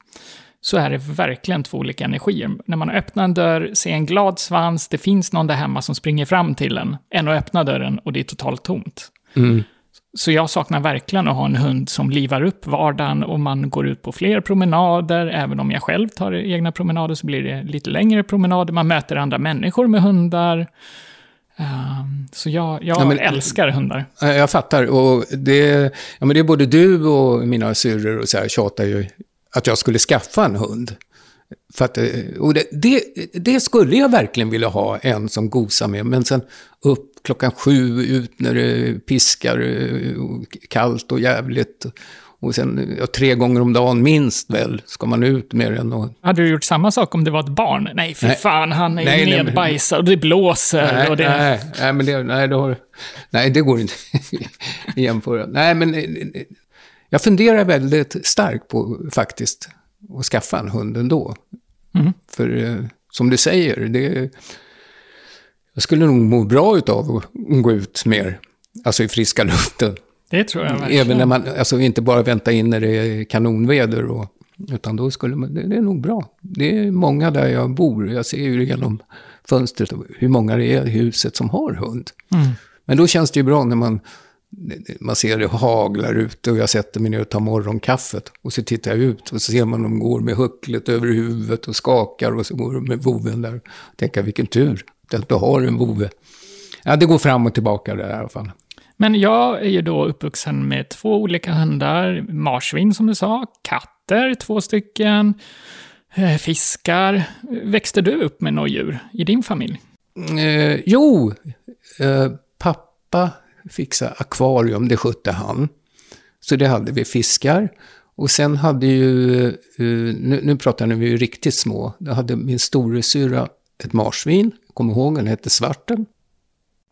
så är det verkligen två olika energier. När man öppnar en dörr, ser en glad svans, det finns någon där hemma som springer fram till en, än att öppna dörren och det är totalt tomt. Mm. Så jag saknar verkligen att ha en hund som livar upp vardagen och man går ut på fler promenader. Även om jag själv tar egna promenader så blir det lite längre promenader. Man möter andra människor med hundar. Ehm, så jag, jag Ja, men- älskar hundar. Ja, Jag fattar. Och det, ja, men det är både du och mina syrror och så här tjatar ju att jag skulle skaffa en hund. För att, eh, och det, det, det skulle jag verkligen vilja ha en som gosar med. Men sen upp klockan sju, ut när det piskar, eh, kallt och jävligt. Och sen ja, tre gånger om dagen minst väl ska man ut med den. Och, Hade du gjort samma sak om det var ett barn? Nej, för Nej. fan, han är Nej, men- nedbajsad och det blåser. Nej, och det... nej, nej, men det, nej, det, har, nej, det går inte [laughs] att jämföra. Nej, men eh, eh, jag funderar väldigt starkt på faktiskt att skaffa en hund ändå. Mm. För som du säger, det, jag skulle nog må bra utav att gå ut mer, alltså i friska [laughs] luften. det tror jag verkligen. Även när man, alltså inte bara vänta in när det är kanonväder, och, utan då skulle man, det, är nog bra. Det är många där jag bor, jag ser ju genom fönstret hur många det är i huset som har hund. Mm. Men då känns det ju bra när man, man ser det haglar ute och jag sätter mig ner och tar morgonkaffet. Och så tittar jag ut och så ser man dem går med hucklet över huvudet och skakar och så går de med voven där. Tänker vilken tur att du har en vove. Ja, det går fram och tillbaka där i alla fall. Men jag är ju då uppvuxen med två olika hundar, marsvin som du sa, katter, två stycken, eh, fiskar. Växte du upp med några djur i din familj? Eh, jo, eh, pappa fixade akvarium, det skötte han. Så det hade vi fiskar. Och sen hade ju, eh, nu, nu pratar vi ju riktigt små, då hade min storasyrra ett marsvin, kommer ihåg, den hette Svarten.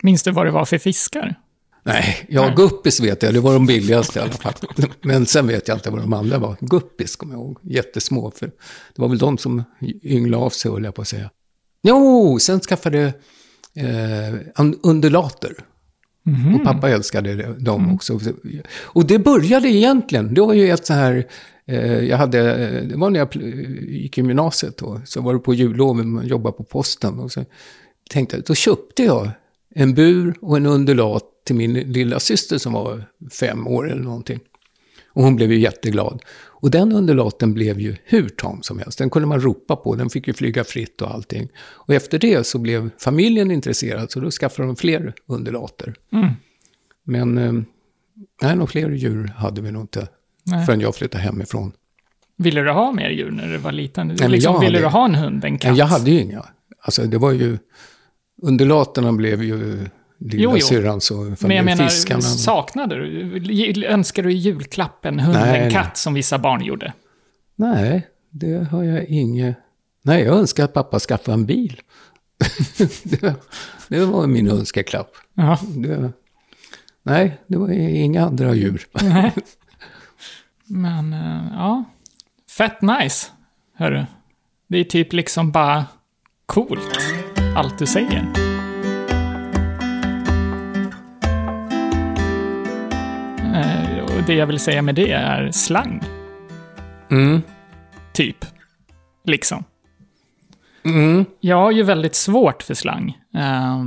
Minns du vad det var för fiskar? Nej, ja, Nej. guppis vet jag, det var de billigaste i alla fall. Men sen vet jag inte vad de andra var. Guppis kommer jag ihåg, jättesmå. För det var väl de som ynglade av sig, höll jag på att säga. Jo, sen skaffade eh, un- undulater. Och pappa älskade dem också. Och det började egentligen, det var ju ett så här, eh, jag hade, det var när jag gick i gymnasiet då, så var det på julloven, man jobbade på posten. Och så tänkte jag, då köpte jag en bur och en undulat till min lilla syster som var fem år eller någonting. Och hon blev ju jätteglad. Och den undulaten blev ju hur tam som helst. Den kunde man ropa på, den fick ju flyga fritt och allting. Och efter det så blev familjen intresserad, så då skaffade de fler undulater. Mm. Men eh, nej, några fler djur hade vi nog inte Nej. förrän jag flyttade hemifrån. Ville du ha mer djur när du var liten? men liksom, jag ville hade- du ha en hund, en katt? Jag hade ju inga. Alltså det var ju, undulaterna blev ju lilla Jo, jo. syrrans och Men jag menar, fiskarna. saknade du? Önskar du i julklapp en hund, Nej, en nej. katt som vissa barn gjorde? Nej, det har jag inget. Nej, jag önskar att pappa skaffade en bil. [laughs] det, det var min önskeklapp. Ja. Det, nej, det var inga andra djur. Nej. [laughs] Men, eh, ja. Fett nice, hörru. Det är typ liksom bara coolt, allt du säger. Och det jag vill säga med det är slang, Mm. typ. Liksom. Mm. Jag har ju väldigt svårt för slang. Eh,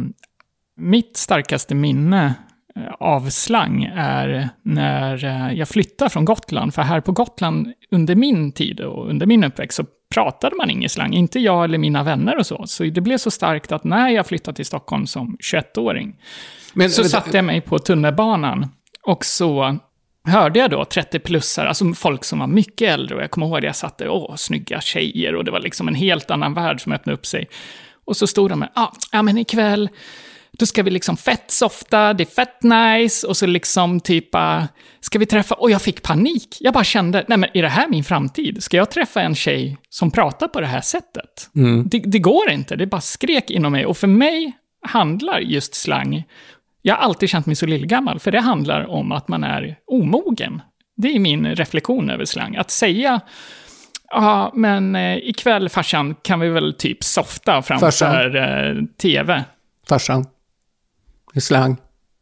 mitt starkaste minne eh, av slang är när eh, jag flyttade från Gotland. För här på Gotland, under min tid och under min uppväxt, så pratade man ingen slang. Inte jag eller mina vänner och så. Så det blev så starkt att när jag flyttade till Stockholm som 21-åring, Men, så satte jag mig på tunnelbanan och så hörde jag då 30-plussare, alltså folk som var mycket äldre och jag kommer ihåg att jag satt där, åh, snygga tjejer och det var liksom en helt annan värld som öppnade upp sig. Och så stod de med, ah, ja men ikväll, då ska vi liksom fett softa, det är fett nice och så liksom typ, ah, ska vi träffa, och jag fick panik. Jag bara kände, nej men är det här min framtid? Ska jag träffa en tjej som pratar på det här sättet? Mm. Det, det går inte, det bara skrek inom mig. Och för mig handlar just slang, jag har alltid känt mig så lillgammal, för det handlar om att man är omogen. Det är min reflektion över slang. Att säga, ja men eh, ikväll farsan kan vi väl typ softa framför Farsan. eh, tv. Farsan. Är slang.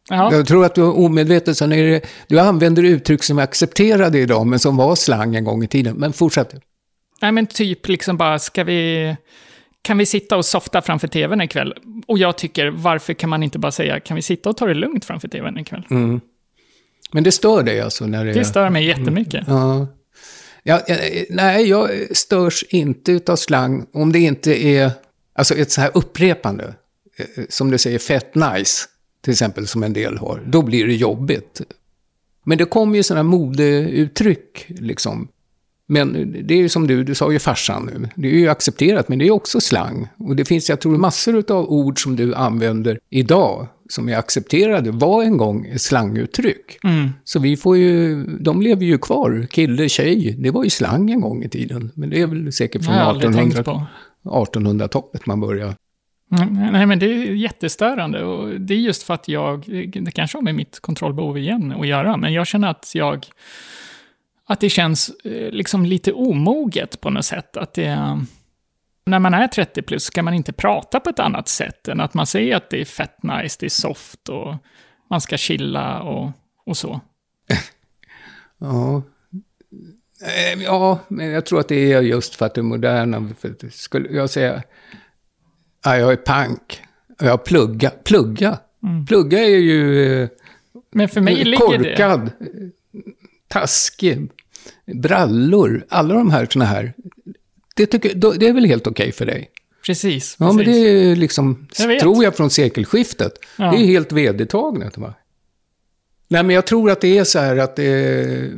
Ja, Jag tror att du är omedveten, så är det, du använder uttryck som är accepterade idag, men som var slang en gång i tiden. Men fortsätt. nej men typ liksom bara, ska vi... Kan vi sitta och softa framför tvn ikväll? Och jag tycker, varför kan man inte bara säga, kan vi sitta och ta det lugnt framför tvn ikväll? Mm. Men det stör dig alltså? När det, Det stör mig jättemycket. Ja. Ja, eh, nej, jag störs inte utav slang om det inte är alltså ett så här upprepande. eh, Som du säger, fett nice, till exempel, som en del har. Då blir det jobbigt. Men det kommer ju sådana modeuttryck, liksom. Men det är ju som du, du sa ju farsan nu. Det är ju accepterat, men det är också slang. Och det finns, jag tror, massor av ord som du använder idag, som är accepterade, var en gång slanguttryck. Mm. Så vi får ju, de lever ju kvar. Kille, tjej, det var ju slang en gång i tiden. Men det är väl säkert från har jag aldrig tänkt 1800 på. 1800-talet man börjar. Mm, Nej, men det är jättestörande och det är just för att jag, det kanske har med mitt kontrollbehov igen att göra, men jag känner att jag, att det känns eh, liksom lite omoget på något sätt. Att det, när man är 30 plus ska man inte prata på ett annat sätt än att man säger att det är fett nice, det är soft och man ska chilla och, och så. [laughs] Ja. Eh, ja, men jag tror att det är just för att det är moderna. För att skulle jag säga, ja, jag är pank. Jag plugga. Plugga. Plugga är ju eh, Men för mig ligger det... korkad, taskig, brallor. Alla de här såna här. Det, tycker, det är väl helt okej för dig? Precis, Ja, men precis. det är liksom, Jag tror jag, från sekelskiftet. Ja. Det är helt vedertaget. Va? Nej, men jag tror att det är så här att det,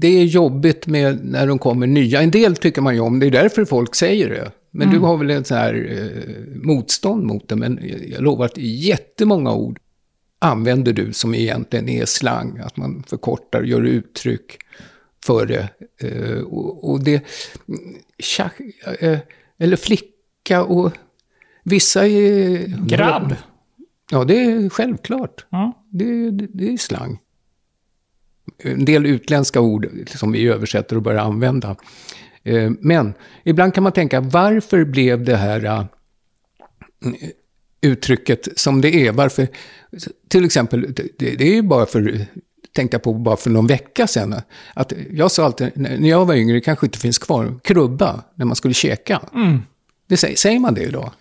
det är jobbigt med när de kommer nya. En del tycker man ju om, det är därför folk säger det. Men du har väl en sån här eh, motstånd mot det. Men jag lovar att jättemånga ord använder du som egentligen är slang. Att man förkortar, gör uttryck för det. Eh, och, och det... Tja, eh, eller flicka och... Vissa är... Grabb. Ja, det är självklart. Ja. Det, det, det är slang. En del utländska ord som vi översätter och börjar använda. Eh, Men ibland kan man tänka, varför blev det här uttrycket som det är? Varför, till exempel, det, det är ju bara för, tänkte jag på bara för någon vecka sedan, att jag sa alltid, när jag var yngre, det kanske inte finns kvar, krubba, när man skulle käka. Det säger, säger man det idag?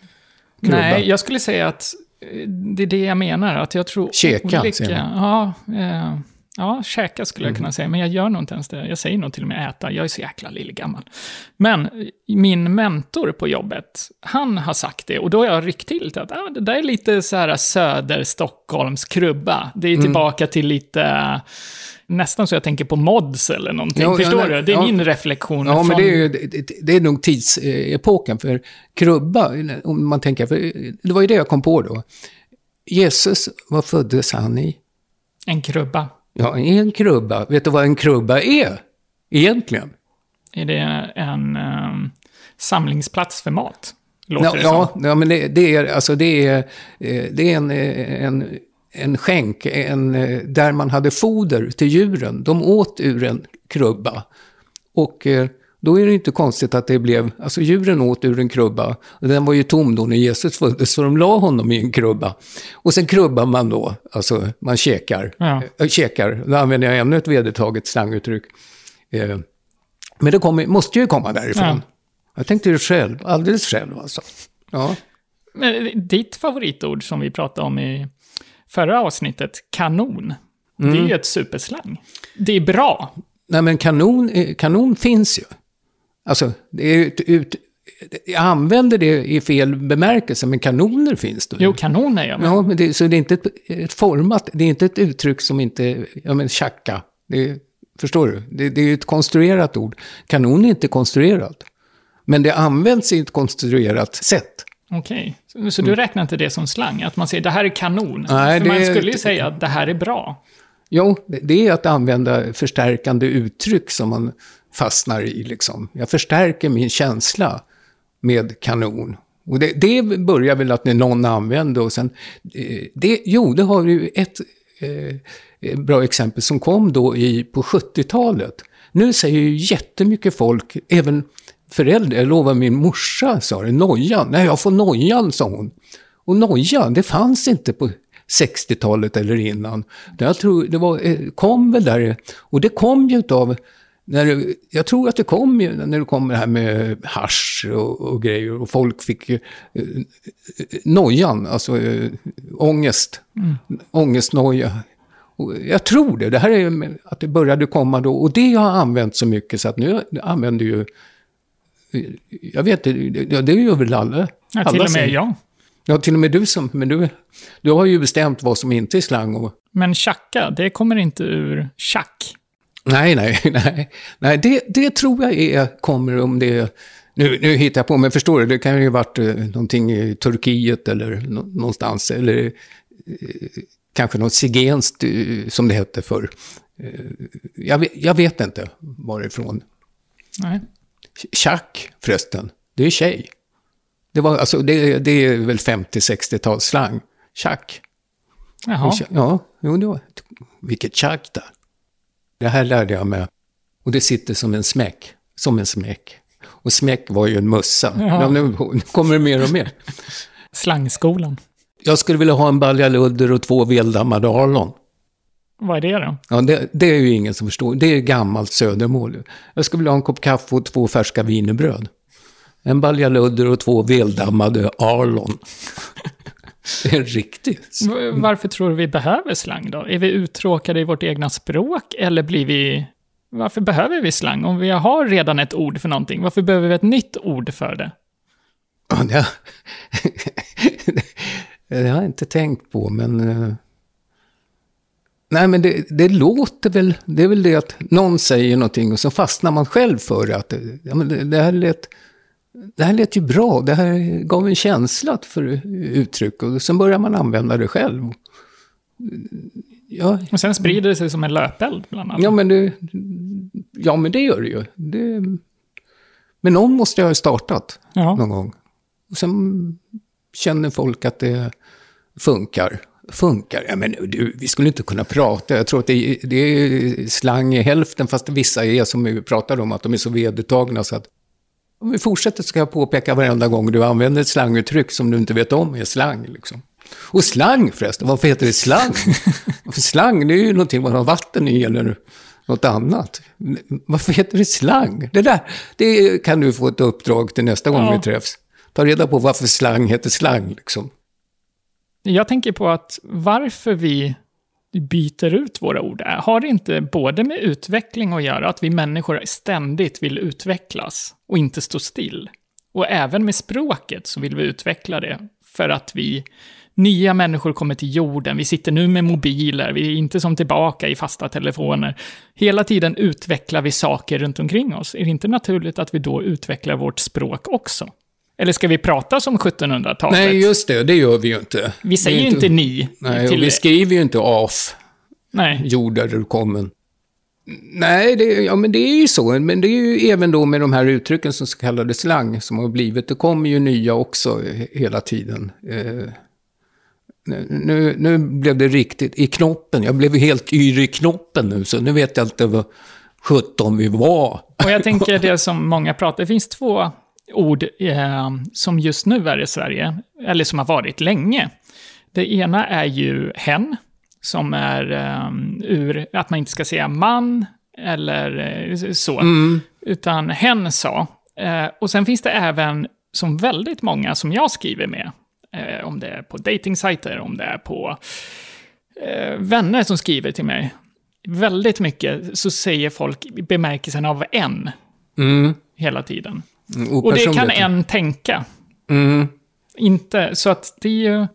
Krubba. Nej, jag skulle säga att eh, det är det jag menar. Att jag tror Käka, olika... säger man. Ja, eh, ja, käka skulle Mm. jag kunna säga. Men jag gör nog inte ens det. Jag säger nog till och med äta. Jag är så jäkla lillgammal. Men eh, min mentor på jobbet, han har sagt det. Och då har jag ryckt till lite att ah, det där är lite så här söder Stockholms krubba. Det är Mm. tillbaka till lite... eh, Nästan så jag tänker på mods eller någonting. Ja, ja, Förstår nej, du? Det är ja. min reflektion. Ja, men från- det är, ju, det, det är nog tidsepoken. För krubba, om man tänker, för det var ju det jag kom på då. Jesus, vad föddes han i? En krubba. Ja, en krubba. Vet du vad en krubba är? Egentligen? Är det en ehm, samlingsplats för mat? Låter Ja, det ja, som. ja, men det, det är, alltså det är, eh, det är en, eh, en, en skänk, en, eh, där man hade foder till djuren. De åt ur en krubba. Och då är det inte konstigt att det blev, alltså djuren åt ur en krubba. Och den var ju tom då när Jesus föddes, så de la honom i en krubba. Och sen krubbar man då, alltså man käkar. Ja. Äh, käkar, då använder jag ännu ett vedertaget slanguttryck. Eh, men det kommer, måste ju komma därifrån. Ja. Jag tänkte det själv, alldeles själv alltså. Ja. Men ditt favoritord som vi pratade om i förra avsnittet, kanon. Det är Mm. ju ett superslang. Det är bra. Nej, men kanon, eh, kanon finns ju. Alltså, det är ett, ut, jag använder det i fel bemärkelse, men kanoner finns det. Jo, kanon är jag med. Ja, men det, så det är inte ett, ett format, det är inte ett uttryck som inte, ja men tjacka. Det, förstår du? Det, det är ju ett konstruerat ord. Kanon är inte konstruerat. Men det används i ett konstruerat sätt. Okej. Så, så du räknar inte det som slang? Att man säger det här är kanon? Mm. Nej, För det man skulle ju säga att det här är bra. Jo, det är att använda förstärkande uttryck som man fastnar i. Liksom. Jag förstärker min känsla med kanon. Och det, det börjar väl att när någon använde och sen... Eh, det, jo, det har ju ett eh, eh, bra exempel som kom då i, på 70-talet. Nu säger ju jättemycket folk, även föräldrar, jag lovar min morsa sa det, nojan. Nej, jag får nojan, sa hon. Och noja, det fanns inte på 60-talet eller innan. Jag tror, det var, eh, kom väl där, och det kom ju utav, när det, jag tror att det kom ju när det kom det här med hasch och, och grejer och folk fick ju eh, nojan, alltså eh, ångest, ångestnoja. Och jag tror det, det här är med- att det började komma då och det har jag använt så mycket så att nu använder ju, eh, jag vet det, det, det gör väl alla. Ja, till alla och med jag. Ja, till och med du som, men du, du har ju bestämt vad som inte är slang och... Men tjacka, det kommer inte ur tjack. Nej, nej, [laughs] nej. Nej, det, det tror jag är, kommer om det... Nu, nu hittar jag på, men förstår du, det kan ju ha varit eh, någonting i Turkiet eller nå, någonstans, eller eh, kanske något zigenskt, eh, som det hette förr. Jag, vet- jag vet inte varifrån. Nej. Tjack, förresten, det är tjej. Det, var, alltså, det, det är väl 50-60-talsslang. Tjack. Jaha. Ja, jo, det var, vilket tjack där. Det här lärde jag mig. Och det sitter som en smäck. Som en smäck. Och smäck var ju en mössa. Ja. Nu, nu kommer det mer och mer. Slangskolan. Jag skulle vilja ha en baljaludder och två veldammade arlon. Vad är det då? Ja, det, det är ju ingen som förstår. Det är gammalt södermål. Jag skulle vilja ha en kopp kaffe och två färska wienerbröd. En baljaludder och två veldammade arlon. Det är riktigt. Varför tror du vi behöver slang då? Är vi uttråkade i vårt egna språk eller blir vi... Varför behöver vi slang? Om vi har redan ett ord för någonting, varför behöver vi ett nytt ord för det? Ja, det, [laughs] det har jag inte tänkt på, men... eh, Nej, men det, det låter väl, det är väl det att någon säger någonting och så fastnar man själv för det. Att ja, men det, det, här lät, det här lät ju bra, det här gav en känsla för uttryck och sen börjar man använda det själv. Ja, Och sen sprider det sig som en löpeld bland annat. ja, men, det, ja men det gör det ju. Det, men någon måste jag ha startat Ja. någon gång. Och sen känner folk att det funkar. Funkar? Ja, men du, vi skulle inte kunna prata. Jag tror att det, är- det är slang i hälften, fast vissa är som vi pratade om, att de är så vedertagna så att om vi fortsätter ska jag påpeka varenda gång du använder ett slanguttryck som du inte vet om är slang. Liksom. Och slang förresten, varför heter det slang? [laughs] För slang, det är ju någonting man har vatten i eller något annat. Varför heter det slang? Det där, det kan du få ett uppdrag till nästa gång Ja. vi träffs. Ta reda på varför slang heter slang. Liksom. Jag tänker på att varför vi byter ut våra ord har det inte både med utveckling att göra, att vi människor ständigt vill utvecklas och inte stå still. Och även med språket så vill vi utveckla det för att vi Nya människor kommer till jorden, vi sitter nu med mobiler, vi är inte som tillbaka i fasta telefoner. Hela tiden utvecklar vi saker runt omkring oss. Är det inte naturligt att vi då utvecklar vårt språk också? Eller ska vi prata som 1700-talet? Nej, just det, det gör vi ju inte. Vi säger ju inte ni. Nej, och till, vi skriver ju inte af, nej. jord där du kommer. Nej, det, ja, men det är ju så. Men det är ju även då med de här uttrycken som så kallade slang som har blivit. Det kommer ju nya också he- hela tiden. Eh, nu- nu, blev det riktigt i knoppen. Jag blev helt yr i knoppen nu, så nu vet jag inte vad 17 vi var. Och jag tänker [laughs] det som många pratar, det finns två ord eh, som just nu är i Sverige, eller som har varit länge. Det ena är ju hen, som är eh, ur att man inte ska säga man eller eh, så, utan hen sa. Eh, och sen finns det även, som väldigt många som jag skriver med, eh, om det är på datingsajter, om det är på eh, vänner som skriver till mig, väldigt mycket så säger folk bemärkelsen av en Mm. hela tiden. Och det kan en tänka. Mm. Inte, så att det är ju...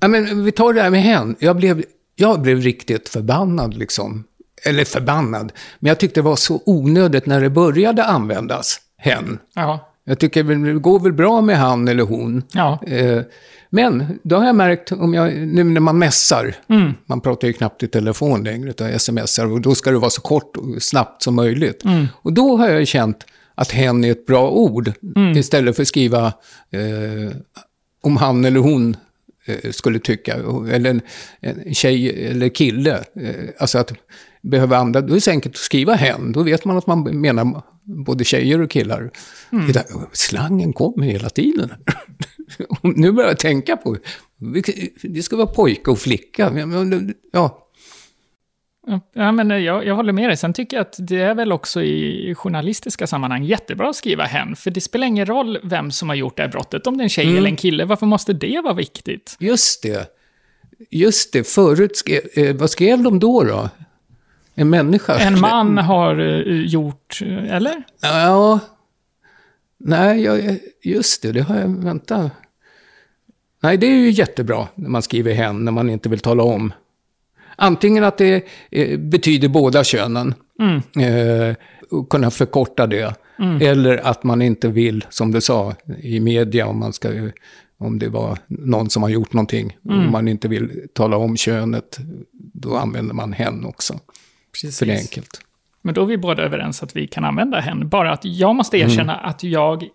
Ja, men vi tar det här med hen. Jag blev, jag blev riktigt förbannad liksom. Eller förbannad. Men jag tyckte det var så onödigt när det började användas, hen. Ja. Jag tycker det går väl bra med han eller hon. Ja. Eh, men då har jag märkt, om jag, nu när man mässar, Mm. man pratar ju knappt i telefon längre, utan smsar, och då ska det vara så kort och snabbt som möjligt. Mm. Och då har jag känt att hen är ett bra ord, Mm. istället för att skriva eh, om han eller hon eh, skulle tycka, eller en, en tjej eller kille. Eh, alltså att behöva använda, då är det så enkelt att skriva hen, då vet man att man menar både tjejer och killar. Mm. Det där, slangen kommer hela tiden. [laughs] Nu börjar jag tänka på, det ska vara pojke och flicka. Ja, Ja, men jag, jag håller med dig. Sen tycker jag att det är väl också i journalistiska sammanhang jättebra att skriva hen, för det spelar ingen roll vem som har gjort det här brottet, om det är en tjej Mm. eller en kille. Varför måste det vara viktigt? just det. Just det, förut skrev, eh, vad skrev de då då? En människa? En man har eh, gjort, eh, eller? Ja. Nej, jag, just det, det har jag, vänta. Nej, det är ju jättebra när man skriver hen, när man inte vill tala om. Antingen att det eh, betyder båda könen, eh, och kunna förkorta det. Eller att man inte vill, som du sa i media, om, man ska, om det var någon som har gjort någonting, om man inte vill tala om könet, då använder man hen också. För det är enkelt. Men då är vi båda överens att vi kan använda hen. Bara att jag måste erkänna att jag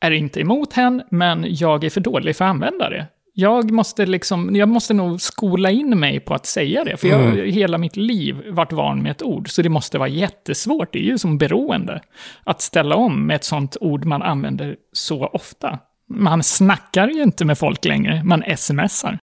är inte emot hen, men jag är för dålig för att använda det. Jag måste, liksom, jag måste nog skola in mig på att säga det, för jag har hela mitt liv varit van med ett ord, så det måste vara jättesvårt. Det är ju som beroende att ställa om med ett sånt ord man använder så ofta. Man snackar ju inte med folk längre, man smsar.